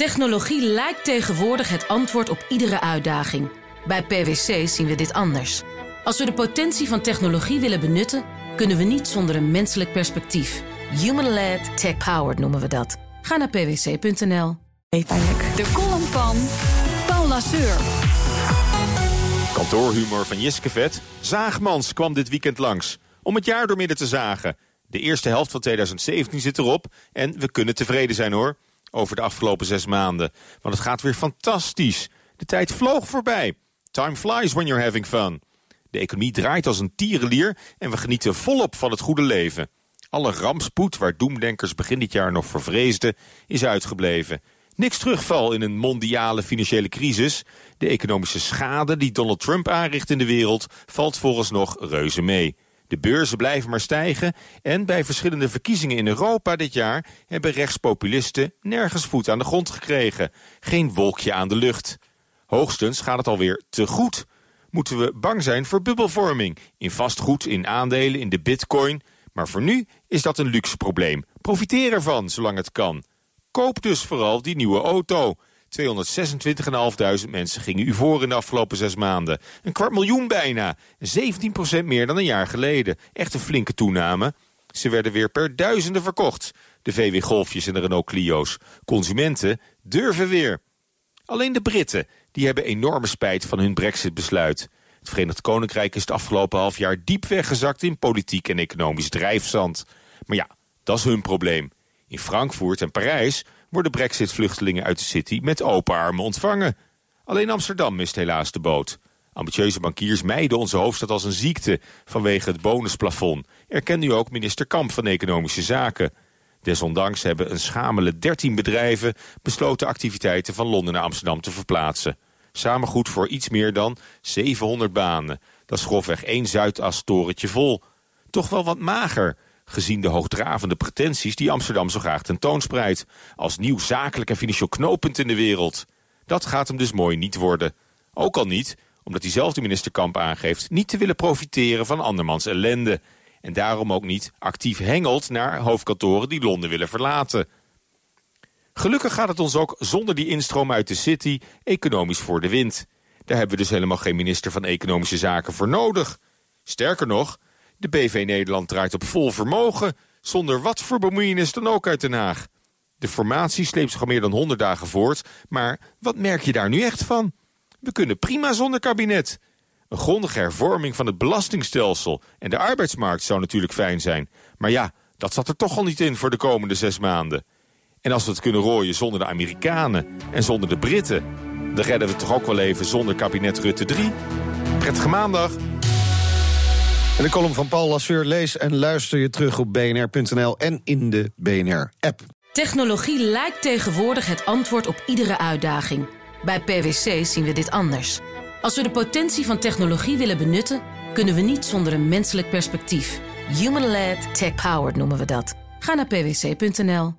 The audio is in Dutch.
Technologie lijkt tegenwoordig het antwoord op iedere uitdaging. Bij PwC zien we dit anders. Als we de potentie van technologie willen benutten, kunnen we niet zonder een menselijk perspectief. Human-led, tech-powered noemen we dat. Ga naar pwc.nl. De column van Paul Lasseur. Kantoorhumor van Jiske Vet. Zaagmans kwam dit weekend langs. Om het jaar doormidden te zagen. De eerste helft van 2017 zit erop. En we kunnen tevreden zijn hoor. Over de afgelopen zes maanden. Want het gaat weer fantastisch. De tijd vloog voorbij. Time flies when you're having fun. De economie draait als een tierenlier. En we genieten volop van het goede leven. Alle rampspoed waar doemdenkers begin dit jaar nog voor vreesden, is uitgebleven. Niks terugval in een mondiale financiële crisis. De economische schade die Donald Trump aanricht in de wereld valt vooralsnog reuze mee. De beurzen blijven maar stijgen en bij verschillende verkiezingen in Europa dit jaar hebben rechtspopulisten nergens voet aan de grond gekregen. Geen wolkje aan de lucht. Hoogstens gaat het alweer te goed. Moeten we bang zijn voor bubbelvorming in vastgoed, in aandelen, in de bitcoin. Maar voor nu is dat een luxe probleem. Profiteer ervan, zolang het kan. Koop dus vooral die nieuwe auto. 226.500 mensen gingen u voor in de afgelopen zes maanden. Een kwart miljoen bijna. 17% meer dan een jaar geleden. Echt een flinke toename. Ze werden weer per duizenden verkocht. De VW Golfjes en de Renault Clio's. Consumenten durven weer. Alleen de Britten die hebben enorme spijt van hun brexit-besluit. Het Verenigd Koninkrijk is het afgelopen half jaar diep weggezakt in politiek en economisch drijfzand. Maar ja, dat is hun probleem. In Frankfurt en Parijs worden brexit-vluchtelingen uit de city met open armen ontvangen. Alleen Amsterdam mist helaas de boot. Ambitieuze bankiers mijden onze hoofdstad als een ziekte vanwege het bonusplafond. Erkent nu ook minister Kamp van Economische Zaken. Desondanks hebben een schamele 13 bedrijven besloten activiteiten van Londen naar Amsterdam te verplaatsen. Samen goed voor iets meer dan 700 banen. Dat is grofweg één Zuidas-torentje vol. Toch wel wat mager, gezien de hoogdravende pretenties die Amsterdam zo graag tentoonspreidt. Als nieuw zakelijk en financieel knooppunt in de wereld. Dat gaat hem dus mooi niet worden. Ook al niet, omdat diezelfde minister Kamp aangeeft niet te willen profiteren van andermans ellende. En daarom ook niet actief hengelt naar hoofdkantoren die Londen willen verlaten. Gelukkig gaat het ons ook zonder die instroom uit de city economisch voor de wind. Daar hebben we dus helemaal geen minister van Economische Zaken voor nodig. Sterker nog, de BV Nederland draait op vol vermogen... zonder wat voor bemoeienis dan ook uit Den Haag. De formatie sleept zich al meer dan 100 dagen voort... maar wat merk je daar nu echt van? We kunnen prima zonder kabinet. Een grondige hervorming van het belastingstelsel en de arbeidsmarkt zou natuurlijk fijn zijn. Maar ja, dat zat er toch al niet in voor de komende zes maanden. En als we het kunnen rooien zonder de Amerikanen en zonder de Britten... dan redden we het toch ook wel even zonder kabinet Rutte 3. Prettige maandag. En de column van Paul Lasseur lees en luister je terug op bnr.nl en in de BNR-app. Technologie lijkt tegenwoordig het antwoord op iedere uitdaging. Bij PwC zien we dit anders. Als we de potentie van technologie willen benutten, kunnen we niet zonder een menselijk perspectief. Human-led, tech-powered noemen we dat. Ga naar pwc.nl.